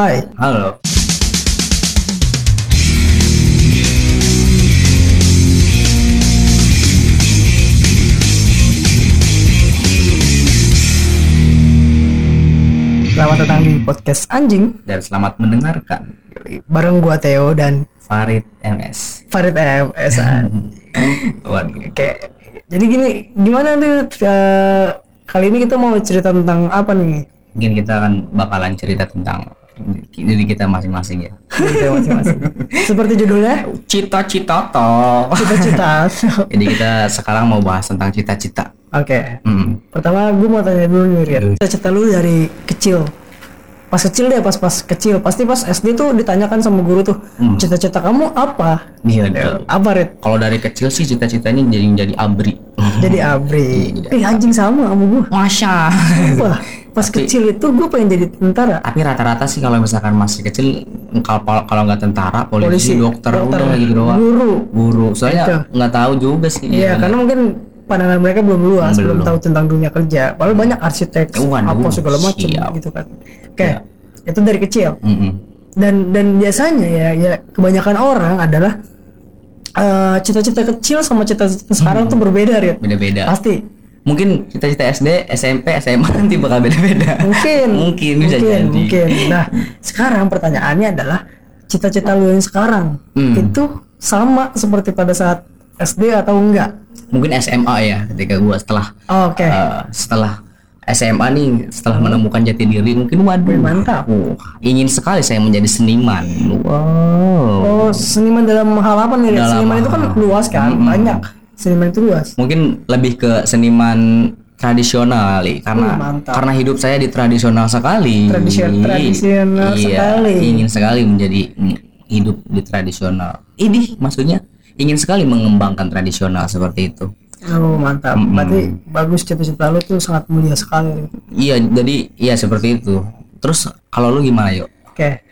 Hai. Halo. Selamat datang di podcast anjing Dan selamat mendengarkan bareng gua Theo dan Farid MS. Farid MS. Waduh. Oke. Jadi gini, gimana nih eh, kali ini kita mau cerita tentang apa nih? Mungkin kita akan bakalan cerita tentang diri kita masing-masing ya. Kita masing-masing. Seperti judulnya, Cita-cita toh. cita-cita. Jadi kita sekarang mau bahas tentang cita-cita. Oke. Hmm. Pertama gue mau tanya dulu nih Rian. Cita-cita lu dari kecil. Pas kecil deh, pas pas kecil. Pasti pas SD tuh ditanyakan sama guru tuh, cita-cita kamu apa? Iya, betul. Apa Red? Kalau dari kecil sih cita-citanya jadi jadi abri. Jadi abri. Eh anjing sama sama gue. Masya. Wah, pas kecil itu gue pengen jadi tentara. Tapi rata-rata sih kalau misalkan masih kecil kalau kalau nggak tentara, polisi, Polisi, dokter, dokter, udah gitu doang. Guru. Guru. Soalnya Itu. nggak tahu juga sih. Iya, karena mungkin pandangan mereka belum luas, belum, Belum. tahu tentang dunia kerja. Padahal banyak arsitek, Waduh, apa segala macam gitu kan. Oke, Iya. itu dari kecil. Mm-mm. Dan dan biasanya ya, ya kebanyakan orang adalah eh, cita-cita kecil sama cita-cita sekarang tuh berbeda, Rit. Beda-beda. Pasti. Mungkin cita-cita SD, SMP, SMA nanti bakal beda-beda. Mungkin. mungkin bisa mungkin, jadi. Mungkin. Nah, sekarang pertanyaannya adalah cita-cita lu yang sekarang Hmm. itu sama seperti pada saat SD atau enggak? Mungkin SMA ya ketika gua setelah Oke. eh, setelah SMA nih setelah menemukan jati diri mungkin waduh mantap. uh, ingin sekali saya menjadi seniman. Wow. Oh, seniman dalam hal apa nih? Dalam Seniman itu kan luas kan, Mm-mm. banyak. Seniman itu luas. Mungkin lebih ke seniman tradisional kali karena Uh, mantap. karena hidup saya di tradisional sekali. Tradisi- tradisional iya, sekali. Ingin sekali menjadi mm, hidup di tradisional. Ini maksudnya ingin sekali mengembangkan tradisional seperti itu. Oh, mantap. Berarti bagus cita-cita lu tuh sangat mulia sekali. Iya, jadi iya seperti itu. Terus kalau lu gimana yuk? Oke.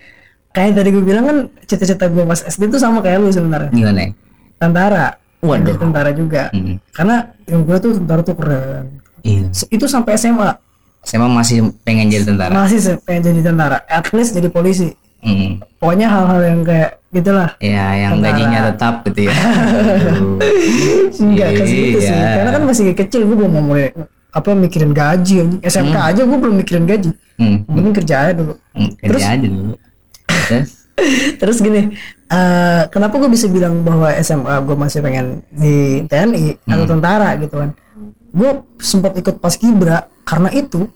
Kayak tadi gue bilang kan cita-cita gue pas SD tuh sama kayak lu sebenarnya. Gimana? ya? Tentara. Waduh. Jadi tentara juga. Mm. Karena yang gue tuh tentara tuh keren. Iya. Itu sampai SMA. Mah masih pengen jadi tentara. Masih pengen jadi tentara. At least jadi polisi. Mm. Pokoknya hal-hal yang kayak gitulah. Ya, yang Tentara. gajinya tetap gitu ya. Enggak ke situ sih. Iya. Karena kan masih kecil gue belum mau mulai apa mikirin gaji. SMK aja gue belum mikirin gaji. Hmm. Mungkin kerja aja dulu. Hmm, kerja aja dulu. Terus? Terus gini, eh kenapa gue bisa bilang bahwa SMA gue masih pengen di TNI atau tentara gitu kan? Gue sempat ikut paskibra karena itu.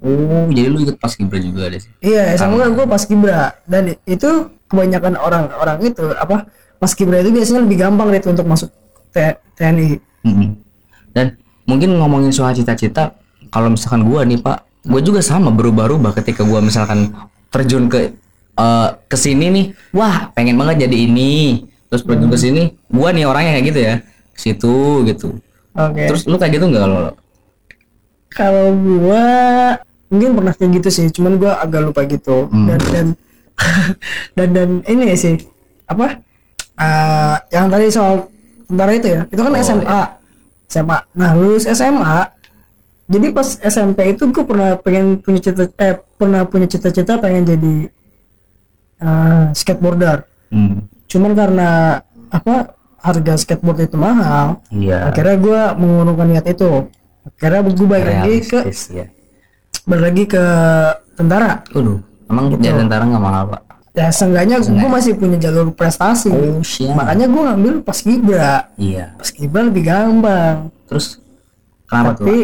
Oh, jadi lu ikut pas kibra juga ada sih. Iya, SMA gue paskibra dan itu kebanyakan orang-orang itu apa paskibra itu biasanya lebih gampang gitu untuk masuk TNI. Mm-mm. Dan mungkin ngomongin soal cita-cita, kalau misalkan gua nih Pak, gua juga sama berubah-ubah ketika gua misalkan terjun ke eh, ke sini nih, wah pengen banget jadi ini. Terus terjun ke sini, gua nih orangnya kayak gitu ya, ke situ gitu. Oke. Terus lu kayak gitu nggak lo? Kalau gua mungkin pernah kayak gitu sih, cuman gua agak lupa gitu. Dan dan dan dan ini sih apa? eh, yang tadi soal tentara itu ya, itu kan SMA. SMA. Nah, lulus SMA jadi pas SMP itu gue pernah pengen punya cita eh pernah punya cita-cita pengen jadi eh, skateboarder. Hmm. Cuman karena apa harga skateboard itu mahal, Iya. akhirnya gue mengurungkan niat itu. Akhirnya gue balik lagi ke ya. Balik lagi ke tentara? Waduh, emang jadi tentara nggak mahal pak? ya seenggaknya gue masih punya jalur prestasi. Oh makanya gue ngambil pas kibra. Iya. pas kibra lebih gampang. Terus kenapa tuh? Pak? tapi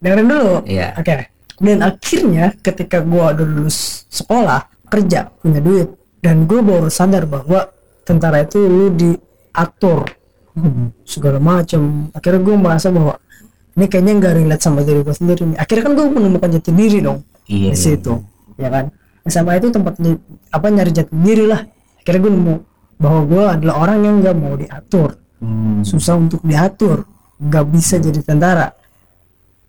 dengerin dulu. Iya. oke. Dan akhirnya ketika gue udah lulus sekolah kerja punya duit. Dan gue baru sadar bahwa tentara itu lu diatur. Segala macam akhirnya gue merasa bahwa ini kayaknya nggak relate sama diri gue sendiri nih akhirnya kan gue menemukan jati diri dong Iya. di situ ya kan SMA itu tempat apa nyari jati diri lah akhirnya gue nemu bahwa gue adalah orang yang nggak mau diatur Hmm. susah untuk diatur nggak bisa jadi tentara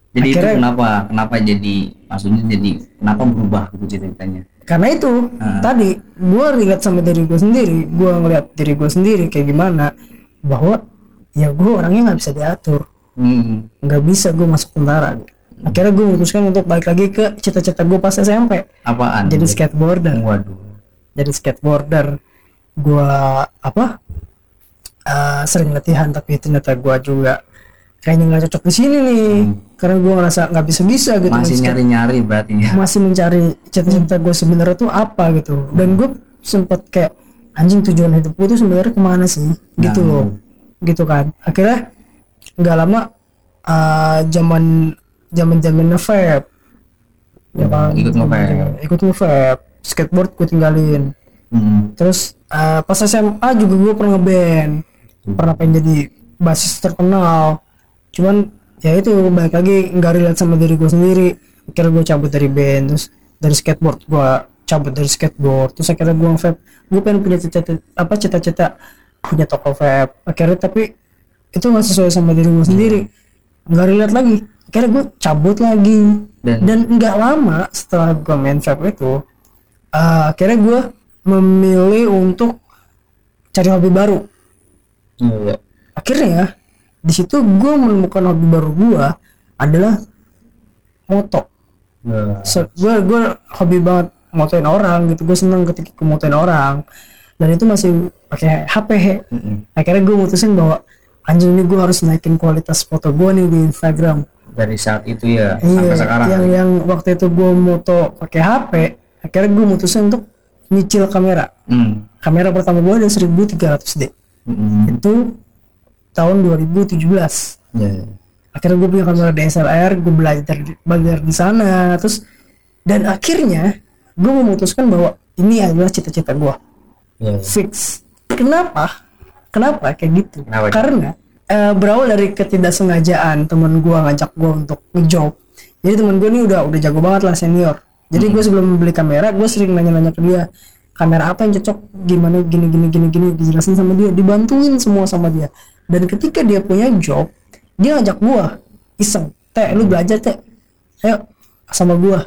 Jadi Akhirnya- itu kenapa? Kenapa jadi maksudnya jadi kenapa berubah gitu ceritanya? karena itu tadi gue relate sama diri gue sendiri gue ngeliat diri gue sendiri kayak gimana bahwa ya gue orangnya nggak bisa diatur Hmm. nggak bisa gue masuk tentara. Akhirnya gue memutuskan untuk balik lagi ke cita-cita gue pas SMP Apaan? jadi skateboarder. Waduh. jadi skateboarder. Gue apa eh, sering latihan tapi ternyata gue juga kayaknya nggak cocok di sini nih. Karena gue ngerasa nggak bisa bisa gitu Masih main skate. nyari-nyari berarti ya. masih mencari cita-cita gue sebenarnya tuh apa gitu. Dan gue sempet kayak anjing tujuan hidup gue tuh sebenarnya ke mana sih? Gitu loh. Gitu kan. Akhirnya nggak lama eh, zaman zaman zaman vape ya kan? Ikut nge-vape. ikut nge-vape skateboard gue tinggalin. Hmm. terus eh, pas SMA juga gue pernah ngeband. Pernah pengen jadi basis terkenal. Cuman ya itu balik lagi nggak relate sama diri gue sendiri. Akhirnya gue cabut dari band terus dari skateboard gue cabut dari skateboard. Terus akhirnya gue vape gue pengen punya cita-cita apa cita-cita punya toko vape akhirnya tapi itu nggak sesuai sama diri gue sendiri. Nggak relate lagi. Akhirnya gue cabut lagi. Dan- dan nggak lama setelah gue main vape itu eh, akhirnya gue memilih untuk cari hobi baru. Iya. akhirnya di situ gue menemukan hobi baru gue adalah moto. Iya. gue gue hobi banget motoin orang gitu. Gue seneng ketika motoin orang. Dan itu masih pakai HP Mm-mm. akhirnya gue mutusin bahwa anjing ini gue harus naikin kualitas foto gue nih di Instagram Dari saat itu ya iya sampai sekarang. yang yang waktu itu gue moto pakai HP akhirnya gue mutusin untuk nyicil kamera Hmm. kamera pertama gue ada 1300D Mm-mm. itu tahun 2017 Iya. akhirnya gue punya kamera DSLR gue belajar di- belajar di sana terus dan akhirnya gue memutuskan bahwa ini adalah cita-cita gue Iya. fix kenapa kenapa kayak gitu? Kenapa? karena eh, berawal dari ketidaksengajaan teman gue ngajak gue untuk ngejob. Jadi teman gue ini udah udah jago banget lah senior. Jadi gue sebelum beli kamera gue sering nanya-nanya ke dia kamera apa yang cocok? Gimana? Gini gini gini gini dijelasin sama dia dibantuin semua sama dia. Dan ketika dia punya job dia ngajak gue iseng teh lu belajar teh. Ayo sama gue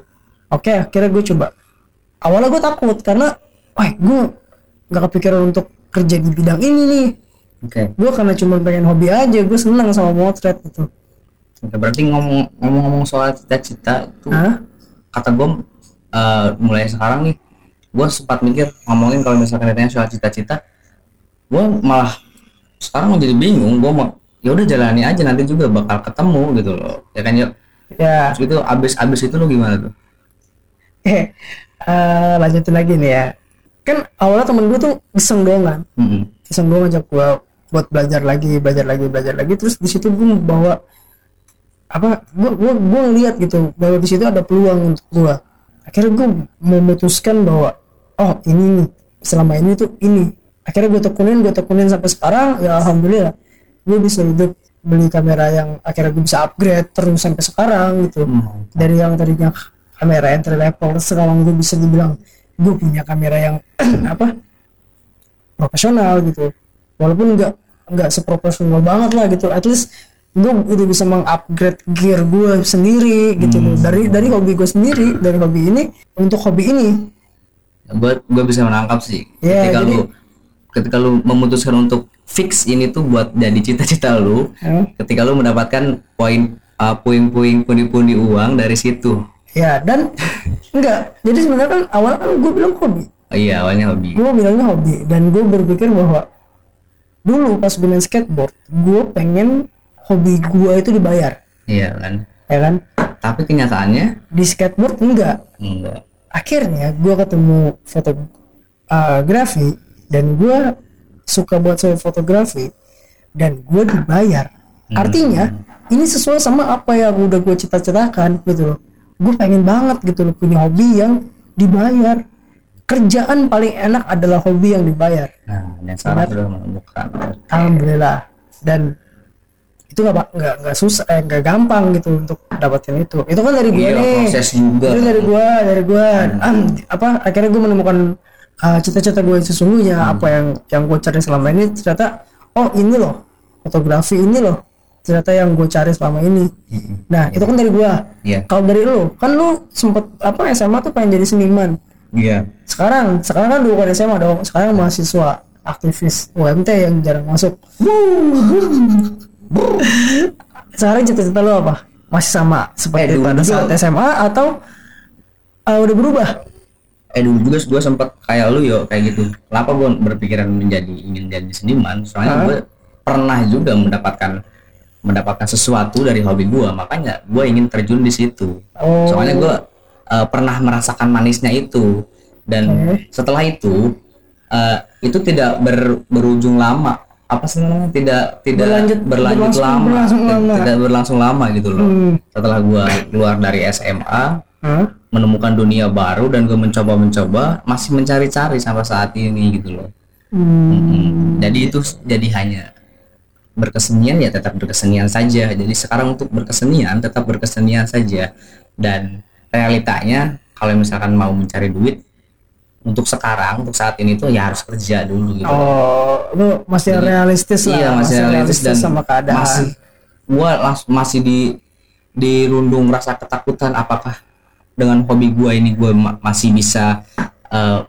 oke akhirnya gue coba. Awalnya gue takut karena wah gue nggak kepikiran untuk kerja di bidang ini nih. Oke. gue karena cuma pengen hobi aja gue senang sama motret gitu. Oke, berarti ngomong ngomong-ngomong soal cita-cita itu Hah? kata gue eh, mulai sekarang nih gue sempat mikir ngomongin kalau misalkan ditanya soal cita-cita gue malah sekarang menjadi bingung gue mau ya udah jalani aja nanti juga bakal ketemu gitu loh. Ya kan ya ya. Terus itu abis abis itu lo gimana tuh? Eh eh, lanjutin lagi nih ya kan awalnya temen gue tuh iseng doang kan. Mm-mm. iseng gue ngajak gue buat belajar lagi belajar lagi belajar lagi. Terus di situ gue bawa apa gue gue gue ngeliat gitu bahwa di situ ada peluang untuk gue akhirnya gue memutuskan bahwa oh ini nih selama ini tuh ini. Akhirnya gue tekunin gue tekunin sampai sekarang ya alhamdulillah gue bisa hidup beli kamera yang akhirnya gue bisa upgrade terus sampai sekarang gitu. Hmm. dari yang tadinya kamera entry level sekarang gue bisa dibilang gue punya kamera yang apa profesional gitu. Walaupun nggak nggak seprofesional banget lah gitu. At least gue udah bisa mengupgrade gear gue sendiri gitu. Loh dari dari hobi gue sendiri dari hobi ini untuk hobi ini. Gue gue bisa menangkap sih. Ya, ketika jadi- lu ketika lu memutuskan untuk fix ini tuh buat jadi cita-cita lu ya, ketika lu mendapatkan poin uh, puing-puing pundi-pundi uang dari situ ya dan enggak. Jadi sebenarnya kan awal kan gue bilang hobi. Oh, iya awalnya hobi. Gue bilangnya hobi. Dan gue berpikir bahwa dulu pas gue main skateboard gue pengen hobi gue itu dibayar. Iya kan? Ya kan? Tapi kenyataannya? Di skateboard enggak. Enggak. Akhirnya gue ketemu fotografi dan gue suka buat saya fotografi dan gue dibayar. Artinya ini sesuai sama apa yang udah gue cita-citakan gitu loh gue pengen banget gitu loh punya hobi yang dibayar. Kerjaan paling enak adalah hobi yang dibayar. Nah dan sekarang sudah menemukan alhamdulillah. Dan itu nggak nggak nggak susah eh, nggak gampang gitu untuk dapetin itu. Itu kan dari gue iya nih. proses juga. Itu dari gua dari gua. Ah, apa akhirnya gua menemukan ah, cita-cita gue yang sesungguhnya apa yang yang gue cari selama ini ternyata oh ini loh. Fotografi ini loh ternyata yang gue cari selama ini. Nah itu kan dari gua. Iya. Kalau dari lu kan lu sempet apa SMA tuh pengen jadi seniman. Iya. Sekarang sekarang kan lu bukan SMA dong. Sekarang mahasiswa aktivis UMT yang jarang masuk. Sekarang cita-cita lu apa? Masih sama seperti Eh, dulu pada juga- saat SMA atau uh, udah berubah? Eh dulu juga gue sempet kayak lu yo kayak gitu. Kenapa gue berpikiran menjadi ingin jadi seniman? Soalnya gue pernah juga mendapatkan mendapatkan sesuatu dari hobi gue makanya gue ingin terjun di situ Oh. soalnya gue uh, pernah merasakan manisnya itu dan Oke. setelah itu uh, itu tidak ber- berujung lama apa sih namanya tidak tidak Berlanjut- berlanjut berlangsung- lama berlangsung Tidak- lama. tidak berlangsung lama gitu loh Hmm. setelah gue keluar dari SMA Hah? menemukan dunia baru dan gue mencoba-mencoba masih mencari-cari sampai saat ini gitu loh. Hmm. Mm, Jadi itu jadi hanya berkesenian ya tetap berkesenian saja. Jadi sekarang untuk berkesenian tetap berkesenian saja dan realitanya kalau misalkan mau mencari duit untuk sekarang untuk saat ini tuh ya harus kerja dulu gitu. Oh, lu masih realistis lah. iya masih realistis dan sama keadaan. masih gua langsung masih di dirundung rasa ketakutan apakah dengan hobi gua ini gua ma- masih bisa eh,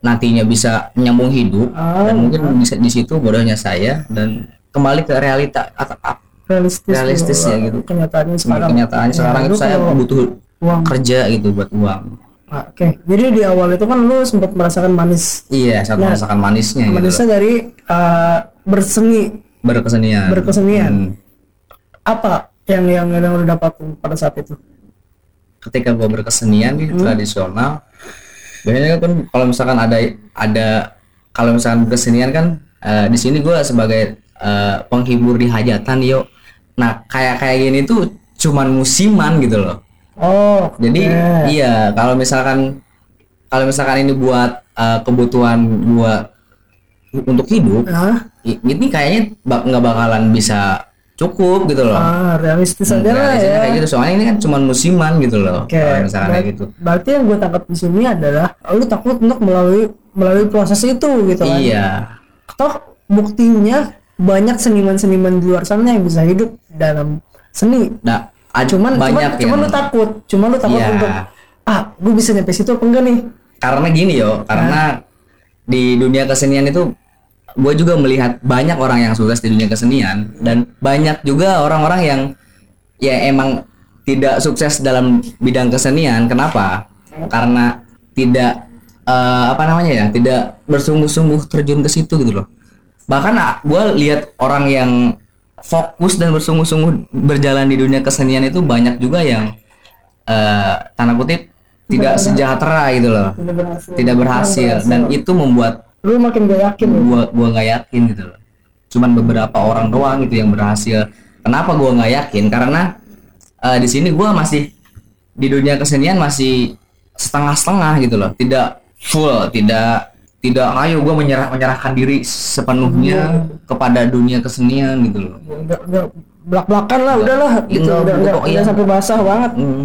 nantinya bisa menyambung hidup Ah, dan mungkin bisa di situ bodohnya saya dan kembali ke realita atau realistis, ya gitu. Kenyataannya sekarang. kenyataannya Ya, sekarang itu saya butuh uang. kerja gitu buat uang Ah, Oke, jadi di awal itu kan lu sempat merasakan manis. iya saya Nah, merasakan manisnya gitu Manisnya loh. dari uh, berseni. berkesenian Berkesenian. Hmm. Apa yang yang yang lu dapatin pada saat itu? ketika gua berkesenian di Hmm. tradisional biasanya kan kalau misalkan ada ada kalau misalkan berkesenian kan eh, di sini gua sebagai eh, penghibur di hajatan yuk. Nah kayak kayak gini tuh cuman musiman gitu loh. Oh, jadi oke. iya kalau misalkan kalau misalkan ini buat eh, kebutuhan gua untuk hidup i- ini kayaknya nggak bakalan bisa cukup gitu loh. Ah, realistis Hmm, aja lah ya. kayak gitu. Soalnya ini kan cuman musiman gitu loh Oke, kalau misalkan kayak ber- gitu. berarti yang gue tangkap di sini adalah lu takut untuk melalui melalui proses itu gitu kan? Iya, Toh buktinya banyak seniman-seniman di luar sana yang bisa hidup dalam seni. nah Cuman banyak cuman, cuman lu takut, cuman lu takut Iya. untuk ah, gue bisa nyampe situ apa enggak nih? karena gini yo, karena di dunia kesenian itu gue juga melihat banyak orang yang sukses di dunia kesenian dan banyak juga orang-orang yang ya emang tidak sukses dalam bidang kesenian. Kenapa? Karena tidak eh, apa namanya ya, tidak bersungguh-sungguh terjun ke situ gitu loh. Bahkan gue lihat orang yang fokus dan bersungguh-sungguh berjalan di dunia kesenian itu banyak juga yang eh, tanda kutip tidak sejahtera gitu loh. Tidak berhasil. tidak berhasil. Dan itu membuat Lu makin gak yakin lu. gua gua nggak yakin gitu loh. Cuman beberapa orang doang gitu yang berhasil. Kenapa gua nggak yakin? Karena eh, di sini gua masih di dunia kesenian masih setengah-setengah gitu loh. Tidak full tidak tidak ayo gua menyerah menyerahkan diri sepenuhnya kepada dunia kesenian gitu loh Enggak enggak belak-belakan lah udahlah gitu Enggak, udah enggak enggak sampai basah banget. Hmm.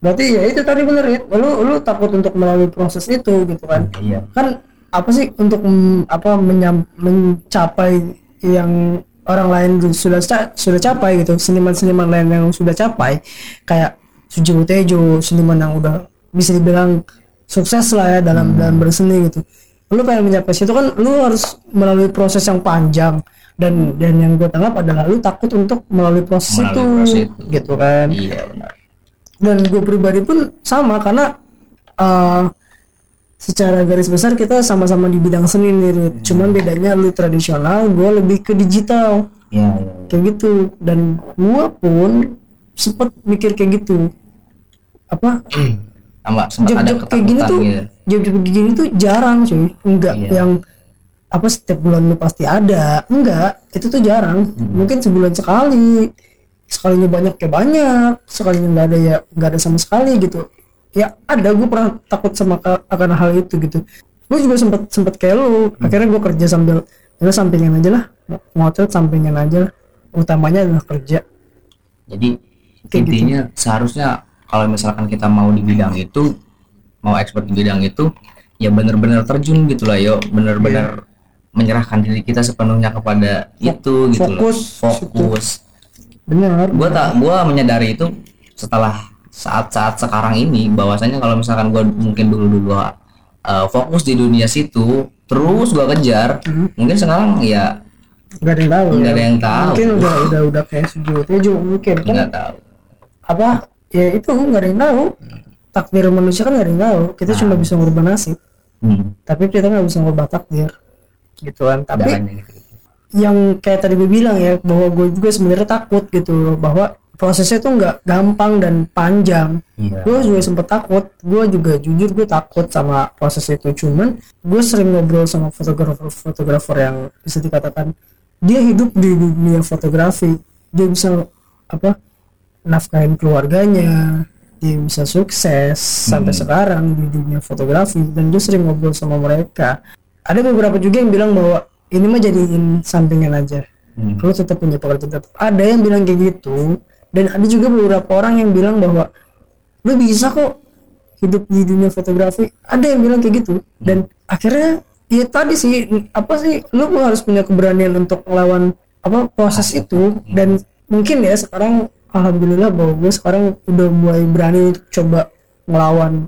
Berarti ya itu tadi bener ya. Lu lu takut untuk melalui proses itu gitu kan. iya kan apa sih untuk apa menyam, mencapai yang orang lain sudah ca- sudah capai gitu seniman-seniman lain yang sudah capai kayak Suji Tejo seniman yang udah bisa dibilang sukses lah ya dalam dalam berseni gitu. Lu pengen mencapai situ kan lu harus melalui proses yang panjang. Dan dan yang gue tangkap adalah lu takut untuk melalui proses, Melalui itu, proses itu. gitu kan. Iya benar. Dan gue pribadi pun sama karena uh, secara garis besar kita sama-sama di bidang seni nih Rit. cuman bedanya lu tradisional gue lebih ke digital. Iya iya kayak gitu. Dan gue pun sempet mikir kayak gitu. Apa sama sempat ada job-job kayak gini tuh gitu job-job kayak gini tuh jarang cuy. Enggak Iya. yang apa setiap bulan lu pasti ada. Enggak itu tuh jarang. Hmm. mungkin sebulan sekali. Sekalinya banyak kayak banyak. Sekalinya nggak ada ya nggak ada sama sekali gitu. Ya ada. Gue pernah takut sama ka- akan hal itu gitu. Gue juga sempet sempet kayak lu. Hmm. akhirnya gue kerja sambil ya sampingan aja lah. Ngocet sampingan aja lah. utamanya adalah kerja. Jadi Kayak gitu. intinya seharusnya kalau misalkan kita mau di bidang itu, mau expert di bidang itu, ya benar-benar terjun gitu lah, yo, benar-benar menyerahkan diri kita sepenuhnya kepada itu gitu loh. fokus. Fokus. benar Gua tak, gua menyadari itu setelah saat-saat sekarang ini, bahwasanya kalau misalkan gua mungkin dulu-dulu uh, fokus di dunia situ, terus gua kejar, Mhm. mungkin sekarang ya nggak ada yang tahu Nggak ya. ada yang tahu. mungkin udah udah udah kayak sujud ya juga mungkin kan nggak tahu apa ya itu nggak ada yang tahu. Takdir manusia kan nggak ada yang tahu. Kita cuma bisa ngubah nasib. Hmm. tapi kita nggak bisa ngubah takdir. Gitu kan tapi gitu. yang kayak tadi gue bilang ya bahwa gue juga sebenarnya takut gitu loh. Bahwa prosesnya tuh nggak gampang dan panjang. Iya. gue juga sempet takut. Gue juga jujur gue takut sama proses itu. Cuman gue sering ngobrol sama fotografer fotografer yang bisa dikatakan dia hidup di dunia fotografi. Dia bisa apa nafkahin keluarganya dia bisa sukses sampai sekarang di dunia fotografi dan gue sering ngobrol sama mereka. Ada beberapa juga yang bilang bahwa ini mah jadiin sampingan aja. Hmm. lu tetap punya pekerjaan tetap ada yang bilang kayak gitu dan ada juga beberapa orang yang bilang bahwa lu bisa kok hidup di dunia fotografi. Ada yang bilang kayak gitu dan akhirnya ya tadi sih apa sih lu harus punya keberanian untuk melawan apa proses itu. Dan mungkin ya sekarang alhamdulillah bahwa gue sekarang udah mulai berani untuk coba melawan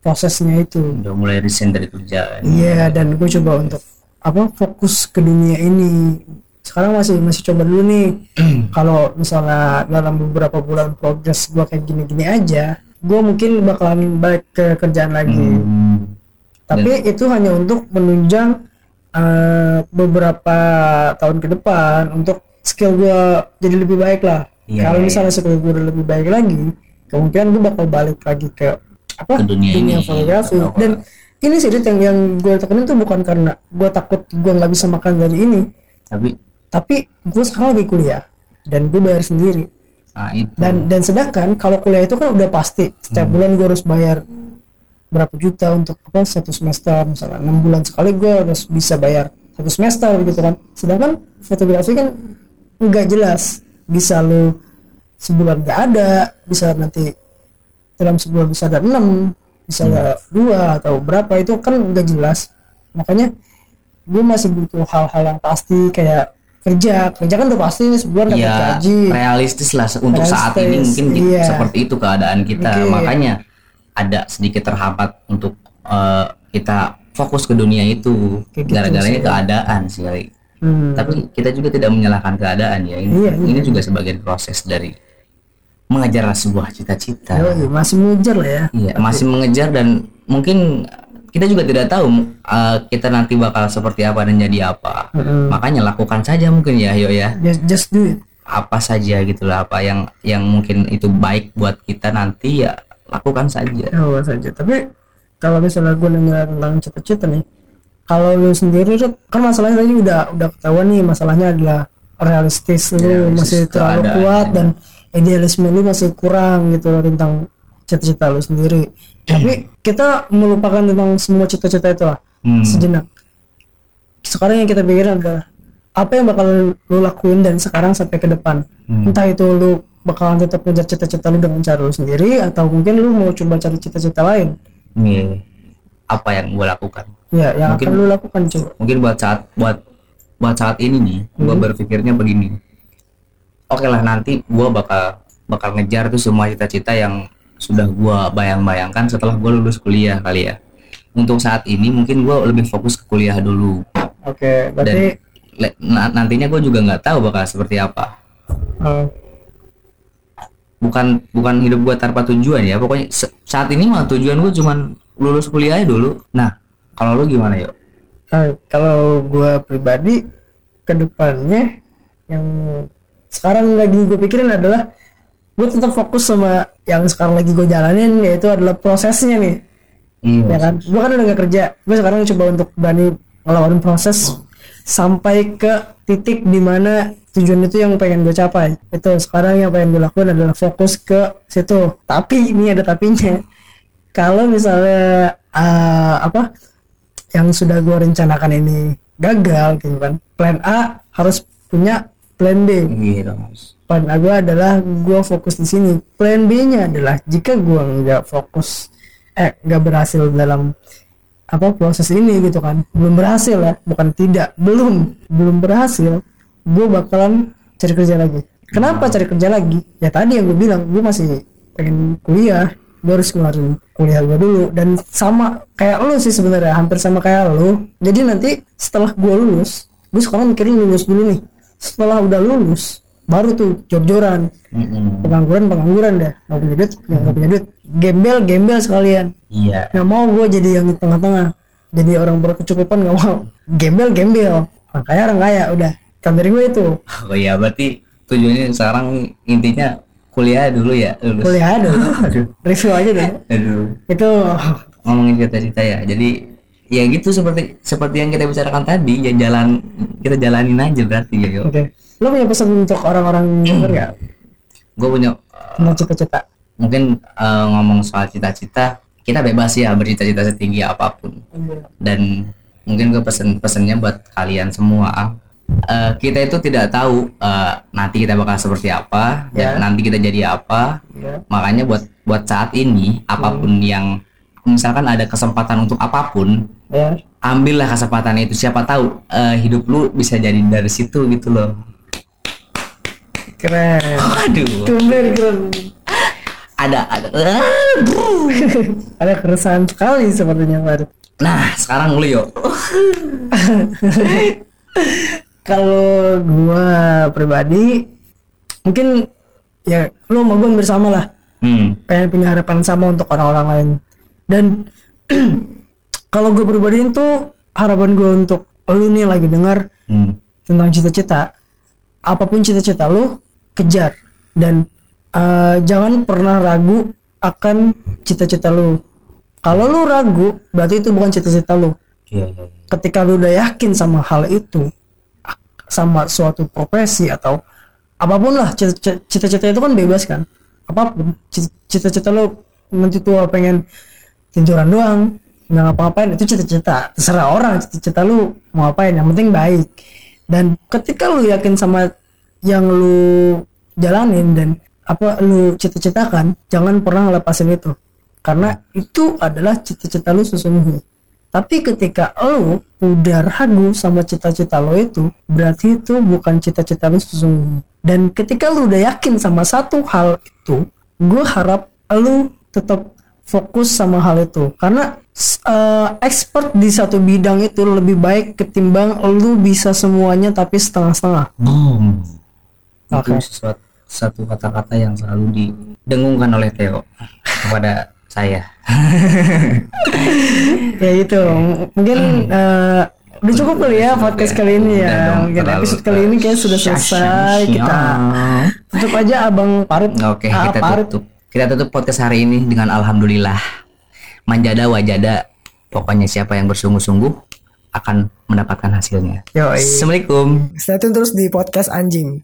prosesnya itu udah mulai resign dari kerjaan Iya dan gue coba untuk apa fokus ke dunia ini. Sekarang masih masih coba dulu nih. Kalau misalnya dalam beberapa bulan progres gue kayak gini-gini aja, gue mungkin bakalan balik ke kerjaan lagi. Hmm. Tapi itu hanya untuk menunjang eh, beberapa tahun ke depan untuk skill gue jadi lebih baik lah. Iya, Kalau iya, misalnya skill gue udah lebih baik lagi, kemungkinan gue bakal balik lagi ke apa Ke dunia ini. fotografi. Bahwa- Dan ini sih yang yang gue tekanin tuh bukan karena gue takut gue nggak bisa makan dari ini, tapi tapi gue sekarang lagi kuliah dan gue bayar sendiri. nah itu Dan dan sedangkan kalau kuliah itu kan udah pasti setiap Hmm. bulan gue harus bayar berapa juta untuk apa satu semester misalnya enam bulan sekali gue harus bisa bayar satu semester gitu kan. Sedangkan fotografi kan nggak jelas bisa lu sebulan nggak ada bisa nanti dalam sebulan bisa ada enam bisa ada dua atau berapa itu kan nggak jelas makanya gue masih butuh hal-hal yang pasti kayak kerja kerja kan udah pasti sebulan dapat ya gaji realistis lah untuk saat ini Realistis, mungkin iya. seperti itu keadaan kita Oke. makanya ada sedikit terhambat untuk eh, kita fokus ke dunia itu Kayak gitu keadaan sih. Hmm. tapi kita juga tidak menyalahkan keadaan ya ini, Iya, iya. ini juga sebagian proses dari mengejar sebuah cita-cita Yoi, masih mengejar lah ya Iya, masih mengejar dan mungkin kita juga tidak tahu uh, kita nanti bakal seperti apa dan jadi apa. Mm-mm. Makanya lakukan saja mungkin ya, yo ya. just, just do it Apa saja gitulah apa yang yang mungkin itu baik buat kita nanti ya lakukan saja. oh, saja tapi kalau misalnya gue nanya tentang cita-cita nih kalau lu sendiri kan masalahnya tadi udah udah ketahuan nih masalahnya adalah realistis lu Realistis masih terlalu keadaan, kuat ya. dan idealisme lu masih kurang gitu loh tentang cita-cita lu sendiri tapi kita melupakan tentang semua cita-cita itu lah Hmm. sejenak sekarang yang kita pikirin adalah apa yang bakal lu lakuin dan sekarang sampai ke depan Hmm. entah itu lu bakalan tetap ngejar cita-cita lu dengan cara lu sendiri atau mungkin lu mau coba cari cita-cita lain Nih, apa yang gue lakukan? Ya yang Mungkin- akan lu lakukan coba Mungkin buat saat buat buat saat ini nih, gue berpikirnya begini. Oke lah nanti gue bakal bakal ngejar tuh semua cita-cita yang sudah gue bayang-bayangkan setelah gue lulus kuliah kali ya. Untuk saat ini mungkin gue lebih fokus ke kuliah dulu oke dan berarti le- na- nantinya gue juga nggak tahu bakal seperti apa. eh, Bukan bukan hidup gue tanpa tujuan ya. Pokoknya saat ini mah tujuan gue cuman lulus kuliah dulu. Nah kalau lu gimana yuk? eh, kalau gua pribadi ke depannya yang sekarang lagi gue pikirin adalah gue tetap fokus sama yang sekarang lagi gue jalanin yaitu adalah prosesnya nih. Iya. ya kan? gue kan udah gak kerja. Gue sekarang coba untuk berani ngelawan proses sampai ke titik di mana tujuan itu yang pengen gue capai. Itu sekarang yang pengen gue lakukan adalah fokus ke situ. Tapi ini ada tapinya. Kalau misalnya eh, apa yang sudah gue rencanakan ini gagal gitu kan. Plan A harus punya plan B. Gitu, plan A gue adalah gue fokus di sini. Plan B nya adalah jika gue nggak fokus eh nggak berhasil dalam apa proses ini gitu kan. Belum berhasil ya bukan tidak belum belum berhasil gue bakalan cari kerja lagi. Kenapa cari kerja lagi? Ya tadi yang gue bilang gue masih pengen kuliah gue harus ngeluarin kuliah gue dulu. Dan sama kayak lu sih sebenarnya hampir sama kayak lu. Jadi nanti setelah gue lulus gue sekarang mikirin lulus dulu nih. Setelah udah lulus baru tuh jor-joran. Pengangguran pengangguran dah nggak punya duit nggak punya duit. Gembel gembel sekalian. Iya. Nggak mau gue jadi yang di tengah-tengah. Jadi orang berkecukupan nggak mau. Gembel gembel orang kaya orang kaya. Udah. Kan dari gue itu. Oh iya berarti tujuannya sekarang intinya kuliah dulu ya lulus. Kuliah dulu. Aduh. Review aja deh aduh. Itu. Ngomongin cita-cita ya jadi ya gitu seperti seperti yang kita bicarakan tadi ya jalan kita jalanin aja berarti ya oke. Lo punya pesan untuk orang-orang denger nggak? Gue punya tentang cita-cita. mungkin uh, ngomong soal cita-cita kita bebas ya bercita-cita setinggi apa pun. Dan mungkin gue pesen pesennya buat kalian semua uh, kita itu tidak tahu uh, nanti kita bakal seperti apa Ya. dan nanti kita jadi apa. Ya. Makanya buat buat saat ini apa pun yang misalkan ada kesempatan untuk apa pun ya. ambillah kesempatan itu. Siapa tahu eh, hidup lu bisa jadi dari situ gitu loh. Keren. Waduh. Keren keren. Ada ada ada keresahan sekali sepertinya Farid nah sekarang lu yuk kalau gua pribadi mungkin ya lu sama gua hampir sama lah. Hmm. Pengen punya harapan sama untuk orang-orang lain. Dan kalau gue pribadi itu harapan gue untuk lu nih lagi dengar hmm. tentang cita-cita. Apa pun cita-cita lu kejar. Dan eh, jangan pernah ragu akan cita-cita lu. Kalau lu ragu berarti itu bukan cita-cita lu. Iya iya iya. ketika lu udah yakin sama hal itu sama suatu profesi atau apa pun lah cita- cita-cita itu kan bebas kan. Apa pun Ci- cita-cita lu nanti tua pengen tinjuran doang nggak ngapa-ngapain itu cita-cita. Terserah orang cita-cita lu mau ngapain yang penting baik. Dan ketika lu yakin sama yang lu jalanin dan apa lu cita-citakan jangan pernah lepasin itu. Karena itu adalah cita-cita lu sesungguhnya tapi ketika lu udah ragu sama cita-cita lo itu, berarti itu bukan cita-cita lu sesungguhnya. Dan ketika lu udah yakin sama satu hal itu, gue harap lu tetap fokus sama hal itu. Karena eh, expert di satu bidang itu lebih baik ketimbang lu bisa semuanya tapi setengah-setengah. boom Oke. itu sesuatu satu kata-kata yang selalu didengungkan oleh Theo kepada saya ya itu. Mungkin eh, udah cukup kali ya podcast kali ini ya. Mungkin episode kali ini kayak sudah selesai. Kita tutup aja Abang Parit. Oke, Ah, kita Parit. tutup. Kita tutup podcast hari ini dengan alhamdulillah. Manjada wajada. Pokoknya siapa yang bersungguh-sungguh akan mendapatkan hasilnya. Yoi. Assalamualaikum. Stay tune terus di podcast anjing.